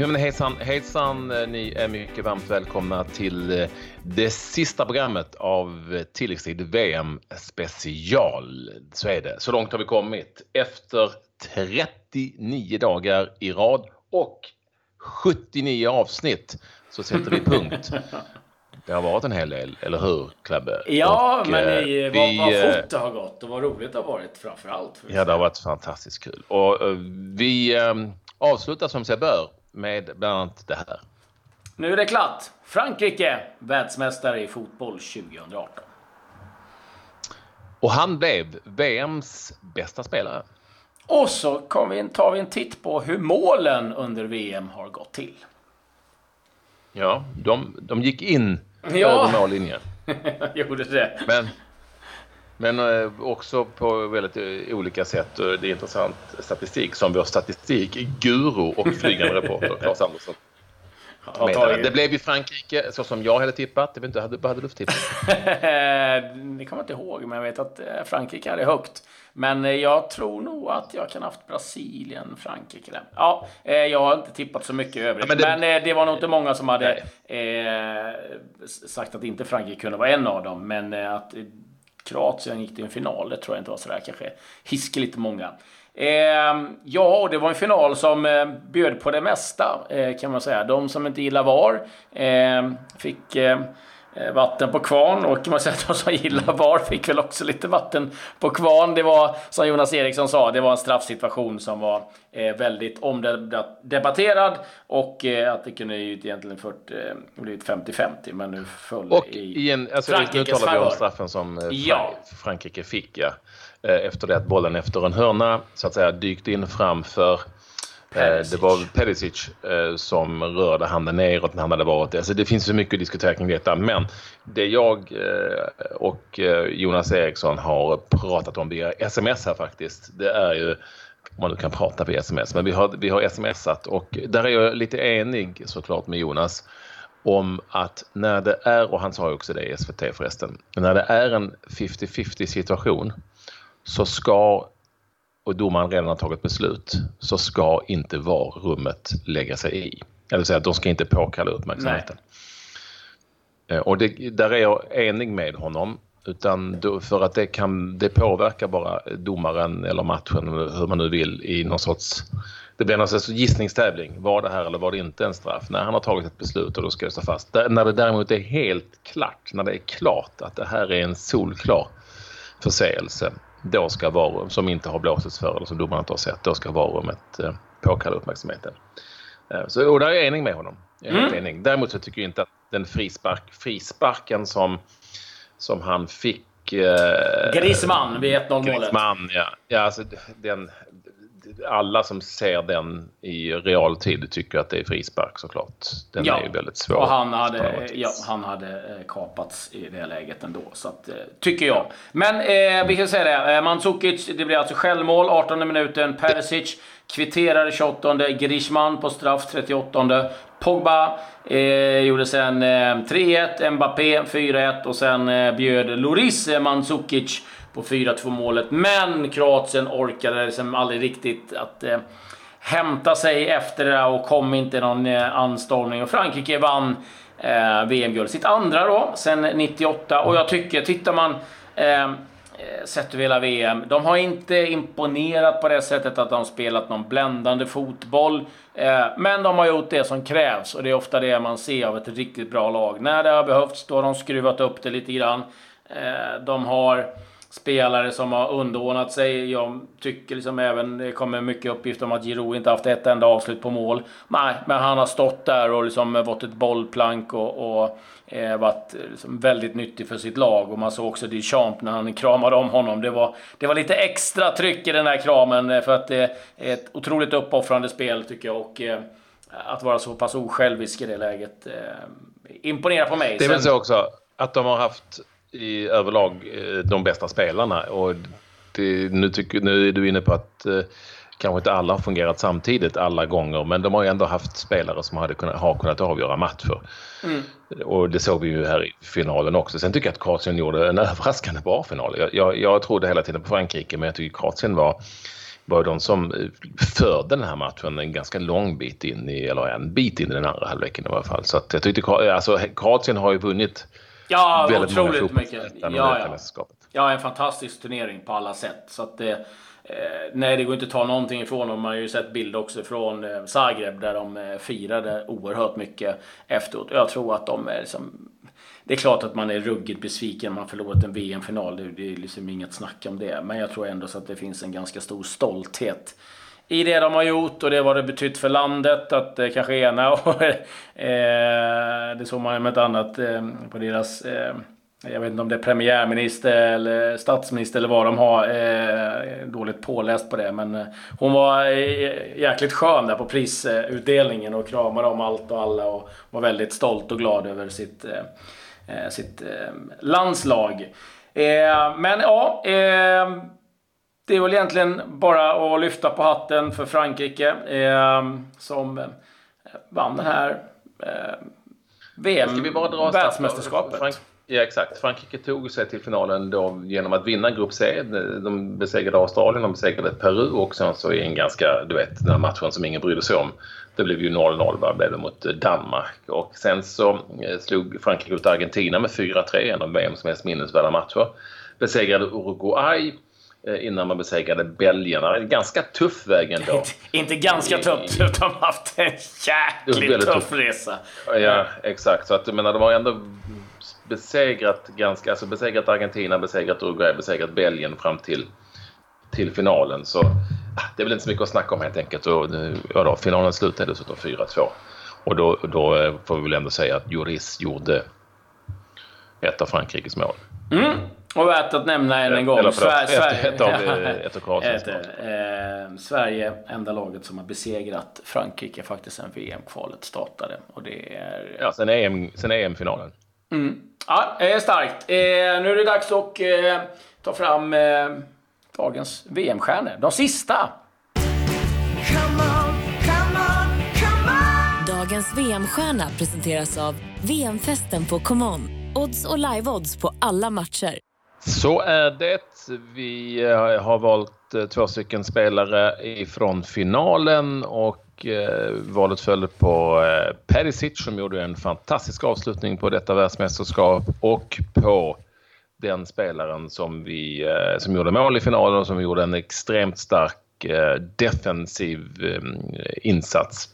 Ja, men hejsan, hejsan, ni är mycket varmt välkomna till eh, det sista programmet av tilläggstid VM special. Så är det. Så långt har vi kommit. Efter 39 dagar i rad och 79 avsnitt så sätter vi punkt. Det har varit en hel del, eller hur Klabbe? Ja, och, men i, eh, vi, vad, vad eh, fort det har gått och vad roligt det har varit framför allt. Ja, det har varit fantastiskt kul. Och vi avslutar som sig bör med bland annat det här. Nu är det klart. Frankrike, världsmästare i fotboll 2018. Och han blev VMs bästa spelare. Och så vi, tar vi en titt på hur målen under VM har gått till. Ja, de, de gick in ja. över mållinjen. Gjorde det. Men, men eh, också på väldigt eh, olika sätt. Det är intressant statistik som vår statistikguru och flygande reporter Claes Andersson det blev ju Frankrike så som jag hade tippat. Jag vet inte, vad hade du för tipp? det kommer jag inte ihåg, men jag vet att eh, Frankrike hade högt. Men jag tror nog att jag kan ha haft Brasilien, Frankrike där. Ja, jag har inte tippat så mycket övrigt. Ja, men, det... men, det... var nog inte många som hade eh, sagt att inte Frankrike kunde vara en av dem. Men att Kroatien gick till en final, det tror jag inte var sådär kanske hiskeligt många. Eh, ja, och det var en final som eh, bjöd på det mesta eh, kan man säga. De som inte gillar VAR ehm, fick eh, vatten på kvarn och man säga att de som gillar VAR fick väl också lite vatten på kvarn. Det var som Jonas Eriksson sa, det var en straffsituation som var eh, väldigt omdebatterad och att det kunde ju egentligen fört, blivit 50-50 men nu föll och i, i en, alltså, Frankrikes Nu talar vi om straffen som ja. Frankrike fick ja. Eh, efter det att bollen efter en hörna så att säga dykt in framför eh, Perisic. Det var Perisic eh, som rörde handen neråt när han hade varit det. Alltså det finns så mycket att diskutera kring detta. Men det jag och Jonas Eriksson har pratat om via sms här faktiskt. Det är ju, om man nu kan prata via sms, men vi har, vi har smsat och där är jag lite enig såklart med Jonas om att när det är, och han sa ju också det i SVT förresten, när det är en 50-50 situation så ska, och domaren redan har tagit beslut, så ska inte VAR-rummet lägga sig i. Eller säga att de ska inte påkalla uppmärksamheten. Nej. Eh, och det, där är jag enig med honom. Utan då, för att det, kan, det påverkar bara domaren eller matchen, hur man nu vill, i någon sorts... Det blir någon sorts gissningstävling. Var det här eller var det inte en straff? När han har tagit ett beslut och då ska det stå fast. Där, när det däremot är helt klart, när det är klart att det här är en solklar förseelse, då ska varum, som inte har blåsits för eller som domaren inte har sett, då ska varummet eh, påkalla uppmärksamheten. Eh, så, och där är jag enig med honom. Jag är mm. enig. Däremot så tycker jag inte att den frispark, frisparken som, som han fick eh, Griezmann vid 1-0 målet. Griezmann, ja. ja alltså, den, alla som ser den i realtid tycker att det är frispark såklart. Den ja. är ju väldigt svår. Och han hade, ja, han hade eh, kapats i det läget ändå. Så att, eh, tycker jag. Men eh, vi kan säga det. Eh, Mandzukic, det blir alltså självmål 18 minuten. Perisic kvitterar 28. Griezmann på straff 38. Pogba eh, gjorde sen eh, 3-1. Mbappé 4-1 och sen eh, bjöd Loris Mandzukic på 4-2 målet. Men Kroatien orkade liksom aldrig riktigt att eh, hämta sig efter det och kom inte någon eh, anstormning. Och Frankrike vann eh, VM-guld. Sitt andra då, sen 98. Och jag tycker, tittar man eh, eh sett över hela VM. De har inte imponerat på det sättet att de spelat någon bländande fotboll. Eh, men de har gjort det som krävs och det är ofta det man ser av ett riktigt bra lag. När det har behövts, då har de skruvat upp det lite grann. Eh, de har spelare som har underordnat sig. Jag tycker liksom även, det kommer mycket uppgifter om att Giroud inte haft ett enda avslut på mål. Nej, men han har stått där och liksom varit ett bollplank och, och eh, varit liksom väldigt nyttig för sitt lag. Och man såg också Duchamp när han kramade om honom. Det var, det var lite extra tryck i den här kramen eh, för att det är ett otroligt uppoffrande spel tycker jag. Och, eh, att vara så pass osjälvisk i det läget eh, imponerar på mig. Det är väl så också att de har haft i överlag eh, de bästa spelarna. Och det, nu, tycker, nu är du inne på att eh, kanske inte alla har fungerat samtidigt alla gånger men de har ju ändå haft spelare som hade kunnat, har kunnat avgöra matcher. Mm. Och det såg vi ju här i finalen också. Sen tycker jag att Kroatien gjorde en överraskande bra final. Jag, jag, jag trodde hela tiden på Frankrike men jag tycker Kroatien var var de som förde den här matchen en ganska lång bit in i, eller en bit in i den andra halvleken i alla fall. Så att jag tyckte, alltså Kroatien har ju vunnit ja, väldigt otroligt många mycket. Ja, ja. ja, en fantastisk turnering på alla sätt. Så att det, eh, nej, det går inte att ta någonting ifrån dem. Man har ju sett bilder också från eh, Zagreb där de eh, firade oerhört mycket efteråt. Jag tror att de är liksom det är klart att man är ruggigt besviken man förlorat en VM-final. Det är liksom inget snack om det. Men jag tror ändå så att det finns en ganska stor stolthet i det de har gjort och det vad det betytt för landet. Att eh, kanske ena och eh, det såg man med ett annat eh, på deras eh, jag vet inte om det är premiärminister eller statsminister eller vad de har. Eh, dåligt påläst på det. Men eh, hon var eh, jäkligt skön där på prisutdelningen och kramade om allt och alla och var väldigt stolt och glad över sitt eh, sitt eh, landslag. Men ja, det är väl egentligen bara att lyfta på hatten för Frankrike som vann den här VM-världsmästerskapet. Ja, exakt. Frankrike tog sig till finalen då genom att vinna Grupp C. De besegrade Australien, de besegrade Peru och sen så i en ganska, du vet, den här matchen som ingen brydde sig om. Det blev ju 0-0 blev det mot Danmark och sen så eh, slog Frankrike ut Argentina med 4-3, en av VMs mest minnesvärda matcher. Besegrade Uruguay eh, innan man besegrade belgarna. En ganska tuff väg ändå. Inte ganska tuff, utan haft en jäkligt tuff, tuff resa. Ja, exakt. Så att, jag menar, de har ändå besegrat ganska, alltså besegrat Argentina, besegrat Uruguay, besegrat Belgien fram till, till finalen. Så ah, det är väl inte så mycket att snacka om helt enkelt. Och, ja då, finalen slutade dessutom 4-2. Och då, då eh, får vi väl ändå säga att Juris gjorde ett av Frankrikes mål. Mm. Och värt att nämna än en gång. Eller förlåt, Sverige, ett, ett, av, ett av Kroatiens eh, Sverige, enda laget som har besegrat Frankrike faktiskt sen VM-kvalet startade. Och det är... Ja, sen EM-finalen. Sen EM mm. Ja, starkt. Eh, nu är det dags att eh, ta fram eh, dagens VM-stjärnor. De sista. Dagens VM-stjärna presenteras av VM-festen på ComeOn. Odds och live-odds på alla matcher. Så är det. Vi eh, har valt eh, två stycken spelare ifrån finalen och eh, valet föll på Perisic som gjorde en fantastisk avslutning på detta världsmästerskap och på den spelaren som, vi, som gjorde mål i finalen och som gjorde en extremt stark defensiv insats.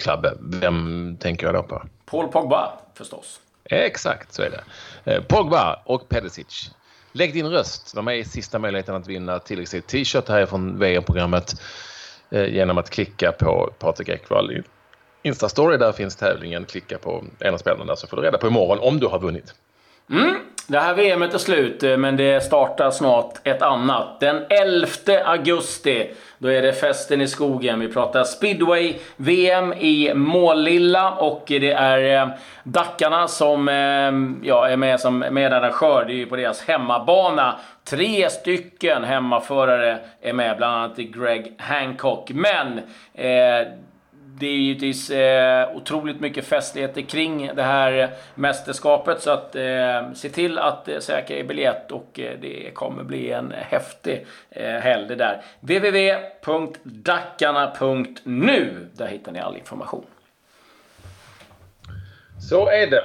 Klabbe, vem tänker jag då på? Paul Pogba förstås. Exakt, så är det. Eh, Pogba och Pedicic. Lägg din röst. De är sista möjligheten att vinna tilläggstid t-shirt här från VM-programmet. Eh, genom att klicka på Patrik Ekwall Instastory. Där finns tävlingen. Klicka på en av spelarna så får du reda på imorgon om du har vunnit. Mm. Det här VMet är slut, eh, men det startar snart ett annat. Den 11 augusti, då är det festen i skogen. Vi pratar speedway-VM i Målilla och det är eh, Dackarna som eh, ja, är med som medarrangör. Det är ju på deras hemmabana. Tre stycken hemmaförare är med, bland annat Greg Hancock. Men eh, det är givetvis eh, otroligt mycket festligheter kring det här mästerskapet. Så att eh, se till att eh, säkra er biljett och eh, det kommer bli en häftig eh, helg det där. www.dackarna.nu Där hittar ni all information. Så är det.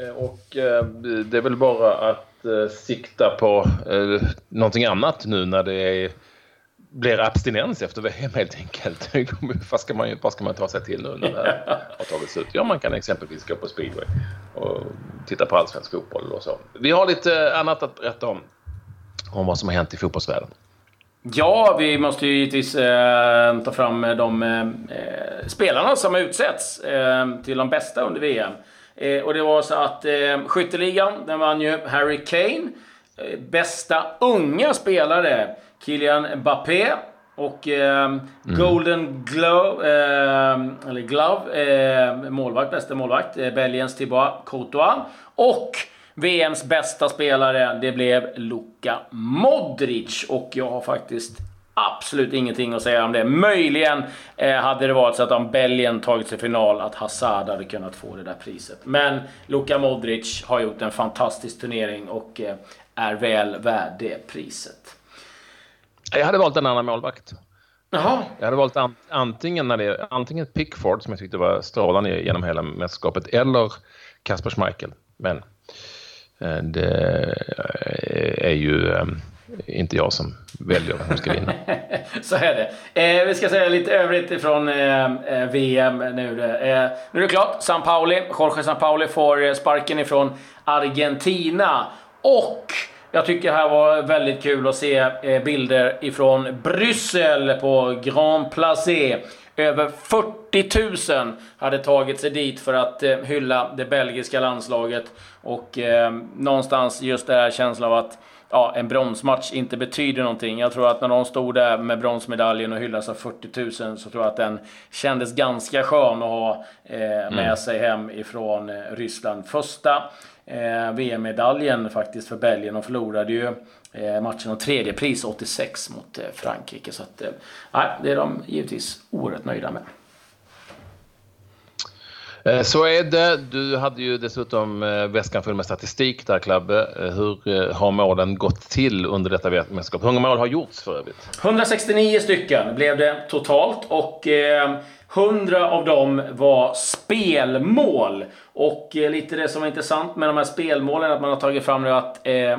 Eh, och eh, det är väl bara att eh, sikta på eh, någonting annat nu när det är, blir abstinens efter VM helt enkelt. vad, ska man, vad ska man ta sig till nu när det har tagit slut? Ja, man kan exempelvis gå på speedway och titta på allsvensk fotboll och så. Vi har lite eh, annat att berätta om, om vad som har hänt i fotbollsvärlden. Ja, vi måste ju givetvis eh, ta fram eh, de eh, spelarna som har utsetts eh, till de bästa under VM. Eh, och det var så att eh, skytteligan, den vann ju Harry Kane. Eh, bästa unga spelare, Kylian Mbappé. Och eh, mm. Golden Glove, eh, eller Glove, eh, målvakt, bästa målvakt, eh, Belgiens Thibaut Courtois. Och VMs bästa spelare, det blev Luka Modric. Och jag har faktiskt absolut ingenting att säga om det. Möjligen eh, hade det varit så att om Belgien tagit sig final, att Hazard hade kunnat få det där priset. Men Luka Modric har gjort en fantastisk turnering och eh, är väl värd det priset. Jag hade valt en annan målvakt. Jaha. Jag hade valt an, antingen, när det, antingen Pickford, som jag tyckte var strålande genom hela mästerskapet, eller Kasper Schmeichel. Men eh, det är ju eh, inte jag som väljer vem som ska vinna. Så är det. Eh, vi ska säga lite övrigt ifrån eh, eh VM nu. Eh, nu är det klart. San Pauli, Jorge San Pauli får sparken ifrån Argentina. Och jag tycker det här var väldigt kul att se eh, bilder ifrån Bryssel på Grand Placé. Över 40 000 hade tagit sig dit för att eh, hylla det belgiska landslaget. Och eh, någonstans just den här känslan av att ja, en bronsmatch inte betyder någonting. Jag tror att när de stod där med bronsmedaljen och hyllas av 40 000 så tror jag att den kändes ganska skön att ha eh, med mm. sig hem ifrån eh, Ryssland. Första eh, VM-medaljen faktiskt för Belgien. De förlorade ju eh, matchen om tredje pris 86 mot eh, Frankrike. Så att, eh, det är de givetvis oerhört nöjda med. Eh, så är det. Du hade ju dessutom eh, väskan full med statistik där, Klabbe. Eh, hur har målen gått till under detta mästerskap? Hur många mål har gjorts för övrigt? 169 stycken blev det totalt och 100 av dem var spelmål. Och lite det som är intressant med de här spelmålen att man har tagit fram nu att eh,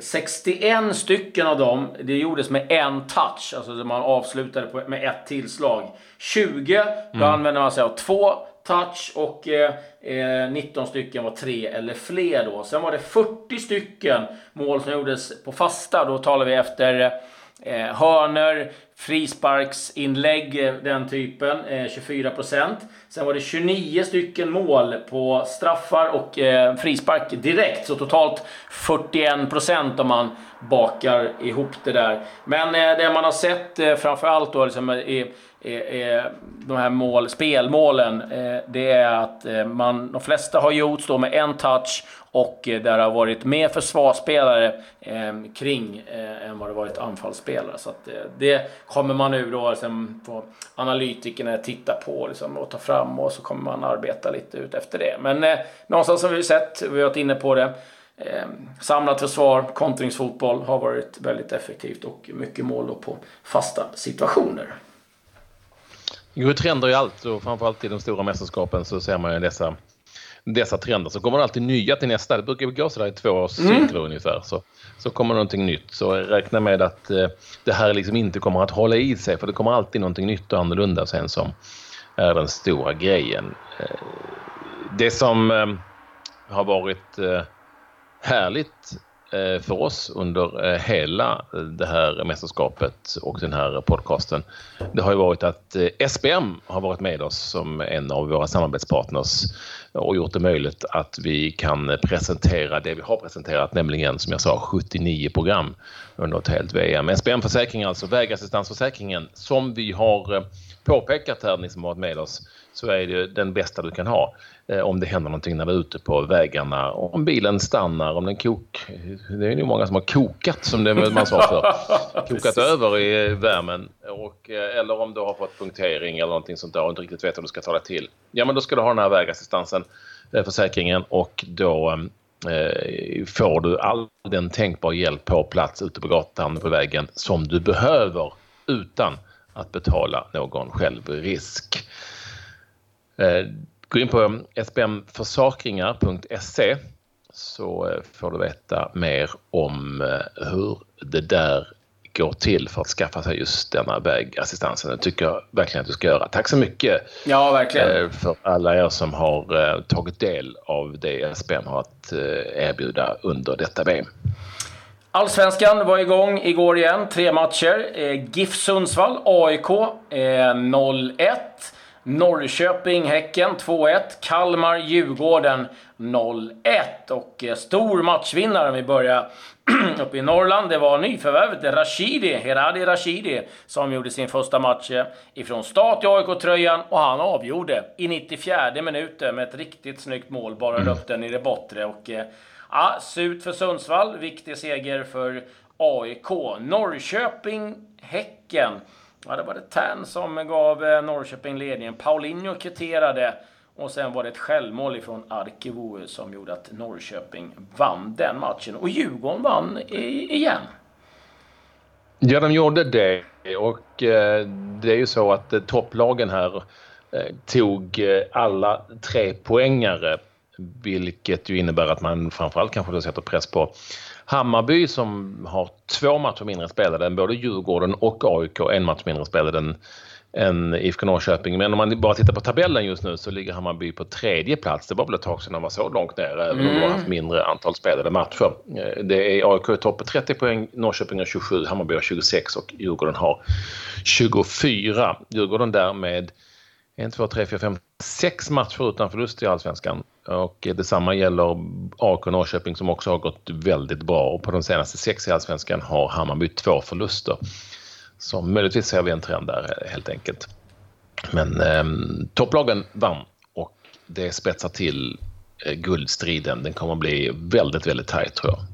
61 stycken av dem, det gjordes med en touch. Alltså man avslutade på, med ett tillslag. 20, då mm. använder man sig av två touch och eh, 19 eh, stycken var tre eller fler då. Sen var det 40 stycken mål som gjordes på fasta. Då talar vi efter eh, hörner, frisparksinlägg, eh, den typen, eh, 24% Sen var det 29 stycken mål på straffar och eh, frispark direkt. Så totalt 41% om man bakar ihop det där. Men det man har sett framförallt då liksom, är de här mål, spelmålen, eh, det är att eh, man, de flesta har gjorts då med en touch och eh, där har varit mer försvarsspelare kring än vad det varit anfallsspelare. Så att det kommer man nu då liksom sen får analytikerna titta på liksom, och ta fram och så kommer man arbeta lite ut efter det. Men någonstans har vi sett, vi har varit inne på det, eh, samlat försvar, kontringsfotboll har varit väldigt effektivt och mycket mål då på fasta situationer. Det går trender i allt och framförallt i de stora mästerskapen så ser man ju dessa, dessa trender. Så kommer det alltid nya till nästa. Det brukar gå sådär i två års mm. ungefär. Så, så kommer någonting nytt. Så räkna med att eh, det här liksom inte kommer att hålla i sig för det kommer alltid någonting nytt och annorlunda sen som är den stora grejen. Eh, det som eh, har varit eh, härligt Eh, för oss under eh, hela det här mästerskapet och den här podcasten, det har ju varit att eh, SBM har varit med oss som en av våra samarbetspartners och gjort det möjligt att vi kan presentera det vi har presenterat, nämligen som jag sa 79 program under ett helt VM. SBM Försäkring, alltså vägassistansförsäkringen, som vi har påpekat här, ni som har varit med oss, så är det den bästa du kan ha eh, om det händer någonting när vi är ute på vägarna. Om bilen stannar, om den kok... Det är ju många som har kokat som det man sa för. Kokat över i värmen. Och, eh, eller om du har fått punktering eller någonting sånt där och inte riktigt vet hur du ska ta det till. Ja men då ska du ha den här vägassistansen, eh, försäkringen och då eh, får du all den tänkbar hjälp på plats ute på gatan på vägen som du behöver utan att betala någon självrisk. Eh, gå in på sbmförsakringar.se så eh, får du veta mer om eh, hur det där går till för att skaffa sig just denna vägassistansen. Det tycker jag verkligen att du ska göra. Tack så mycket ja, verkligen. för alla er som har tagit del av det SBM har att erbjuda under detta VM. Allsvenskan var igång igår igen. Tre matcher. GIF Sundsvall, AIK 0-1. Norrköping, Häcken 2-1. Kalmar, Djurgården 0-1. Och eh, stor matchvinnare om vi börjar uppe i Norrland. Det var nyförvärvet Rashidi, Heradi Rashidi, som gjorde sin första match eh, ifrån start i AIK-tröjan och han avgjorde i 94 minuten med ett riktigt snyggt mål. Bara mm. upp den i det bortre. Och, eh, ja, surt för Sundsvall. Viktig seger för AIK. Norrköping, Häcken. Ja, det var det Tern som gav eh, Norrköping ledningen. Paulinho kvitterade och sen var det ett självmål ifrån Arkivo som gjorde att Norrköping vann den matchen. Och Djurgården vann igen. Ja, de gjorde det. Och eh, det är ju så att eh, topplagen här eh, tog eh, alla tre poängare vilket ju innebär att man framförallt kanske då sätter press på Hammarby som har två matcher mindre spelade än både Djurgården och AIK, en match mindre spelade än, än IFK Norrköping. Men om man bara tittar på tabellen just nu så ligger Hammarby på tredje plats. Det var väl ett tag sedan de var så långt ner, även om de har haft mindre antal spelade matcher. Eh, det är AIK i topp på 30 poäng, Norrköping har 27, Hammarby har 26 och Djurgården har 24. Djurgården därmed 1, 2, 3, 4, 5, 6 matcher utan förlust i Allsvenskan. Och detsamma gäller AIK Norrköping som också har gått väldigt bra. Och på de senaste sex i Allsvenskan har Hammarby två förluster. Så möjligtvis ser vi en trend där helt enkelt. Men eh, topplagen vann och det spetsar till eh, guldstriden. Den kommer att bli väldigt, väldigt tajt tror jag.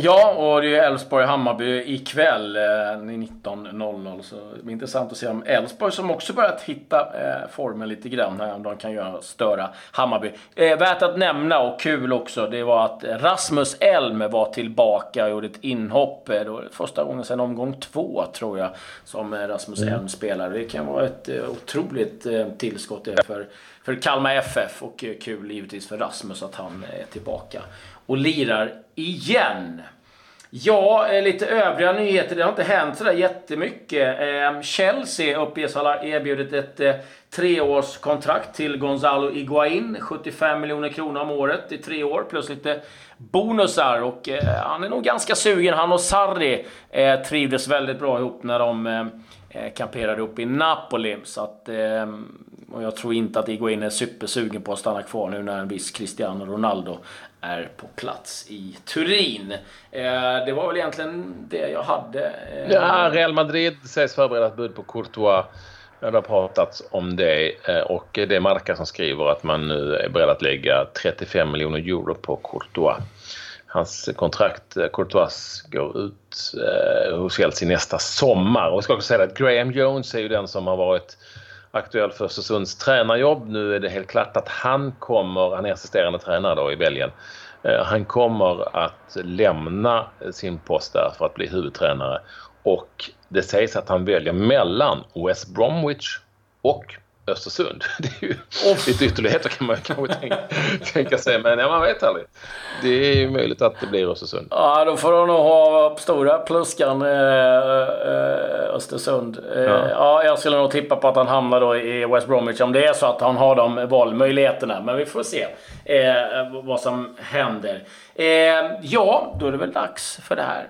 Ja, och det är Elfsborg-Hammarby ikväll eh, 19.00. Så det blir intressant att se om Elfsborg, som också börjat hitta eh, formen lite grann, om de kan göra störa Hammarby. Eh, värt att nämna, och kul också, det var att Rasmus Elm var tillbaka och gjorde ett inhopp. Eh, då, första gången sedan omgång två, tror jag, som eh, Rasmus mm. Elm spelar. Det kan vara ett eh, otroligt tillskott för, för Kalmar FF och kul givetvis för Rasmus att han är tillbaka och lirar igen. Ja, eh, lite övriga nyheter. Det har inte hänt sådär jättemycket. Ehm, Chelsea uppges ha erbjudit ett eh, treårskontrakt till Gonzalo Iguain. 75 miljoner kronor om året i tre år plus lite bonusar. Och eh, han är nog ganska sugen. Han och Sarri trivdes väldigt bra ihop när de kamperade upp i Napoli. Så att, ehm, och jag tror inte att Iguain är supersugen på att stanna kvar nu när en viss Cristiano Ronaldo är på plats i Turin. Eh, det var väl egentligen det jag hade. Eh. Ja, Real Madrid sägs förbereda ett bud på Courtois. Det har pratats om det eh, och det är Marca som skriver att man nu är beredd att lägga 35 miljoner euro på Courtois. Hans kontrakt, eh, Courtois, går ut eh, hos Chelsea nästa sommar. Och jag ska också säga att Graham Jones är ju den som har varit aktuell för Östersunds tränarjobb. Nu är det helt klart att han kommer, han är assisterande tränare då i Belgien. Eh, han kommer att lämna sin post där för att bli huvudtränare och det sägs att han väljer mellan West Bromwich och Östersund. Det är ju oh. lite ytterligheter kan man kanske tänka, tänka sig, men ja, man vet aldrig. Det är ju möjligt att det blir Östersund. Ja, då får de nog ha stora pluskan eh, eh, Östersund. Eh, ja. ja. jag skulle nog tippa på att han hamnar då i West Bromwich om det är så att han har de valmöjligheterna. Men vi får se eh, vad som händer. Eh, ja, då är det väl dags för det här.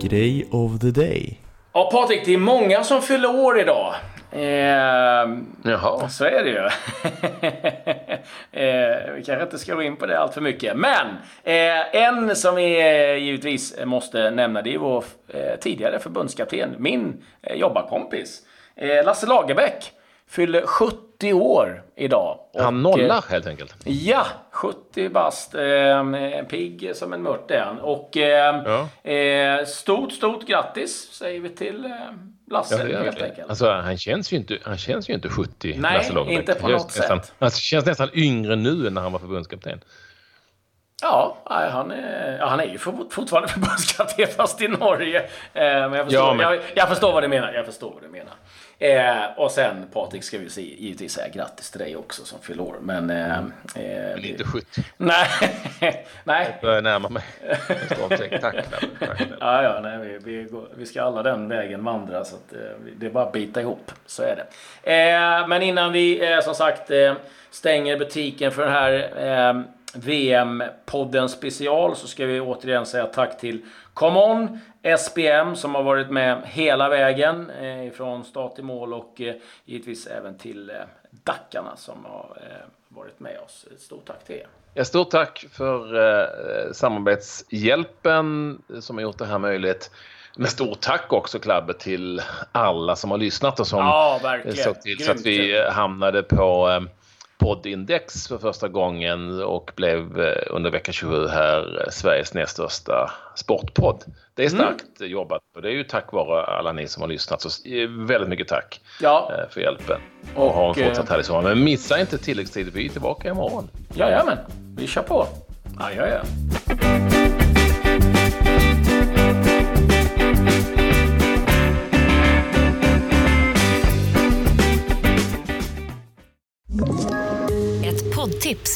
Grej of the day. Ja, Patrik, det är många som fyller år idag. Eh, Jaha. Så är det ju. eh, vi kanske inte ska gå in på det allt för mycket. Men eh, en som vi eh, givetvis måste nämna, det är vår eh, tidigare förbundskapten, min eh, jobbarkompis. Eh, Lasse Lagerbäck fyller 70 år idag. Han nollar helt enkelt. Ja, 70 bast. Eh, pigg som en mört är han. Och eh, ja. eh, stort, stort grattis säger vi till eh, Lasse ja, helt enkelt. Alltså, han, känns ju inte, han känns ju inte 70, Nej, Lasse Lagerbäck. inte på något nästan, sätt. Han känns nästan yngre nu än när han var förbundskapten. Ja, han är, ja, han är ju fortfarande förbundskapten fast i Norge. Eh, men jag förstår, ja, men... Jag, jag, förstår vad du menar. Jag förstår vad du menar. Eh, och sen Patrik ska vi se, givetvis säga grattis till dig också som fyller år. Men... Eh, eh, men inte 70. Nej. nej. Jag börjar närma mig. Tack, tack, Ja, ja, nej, vi, vi, går, vi, ska alla den vägen vandra så att, eh, det är bara att bita ihop. Så är det. Eh, men innan vi som sagt stänger butiken för den här VM-podden special så ska vi återigen säga tack till ComeOn, SPM som har varit med hela vägen eh, från start till mål och eh, givetvis även till eh, Dackarna som har eh, varit med oss. Stort tack till er. Ja, stort tack för eh, samarbetshjälpen som har gjort det här möjligt. Men stort tack också Klabbe till alla som har lyssnat och som ja, såg till så att vi hamnade på eh, poddindex för första gången och blev eh, under vecka 27 här eh, Sveriges näst största sportpodd. Det är mm. starkt mm. jobbat och det är ju tack vare alla ni som har lyssnat. Så eh, väldigt mycket tack ja. för hjälpen. Och, och ha en fortsatt härlig sommar. Men missa inte tilläggstid, vi är tillbaka imorgon. Jajamän, vi kör på. Ja,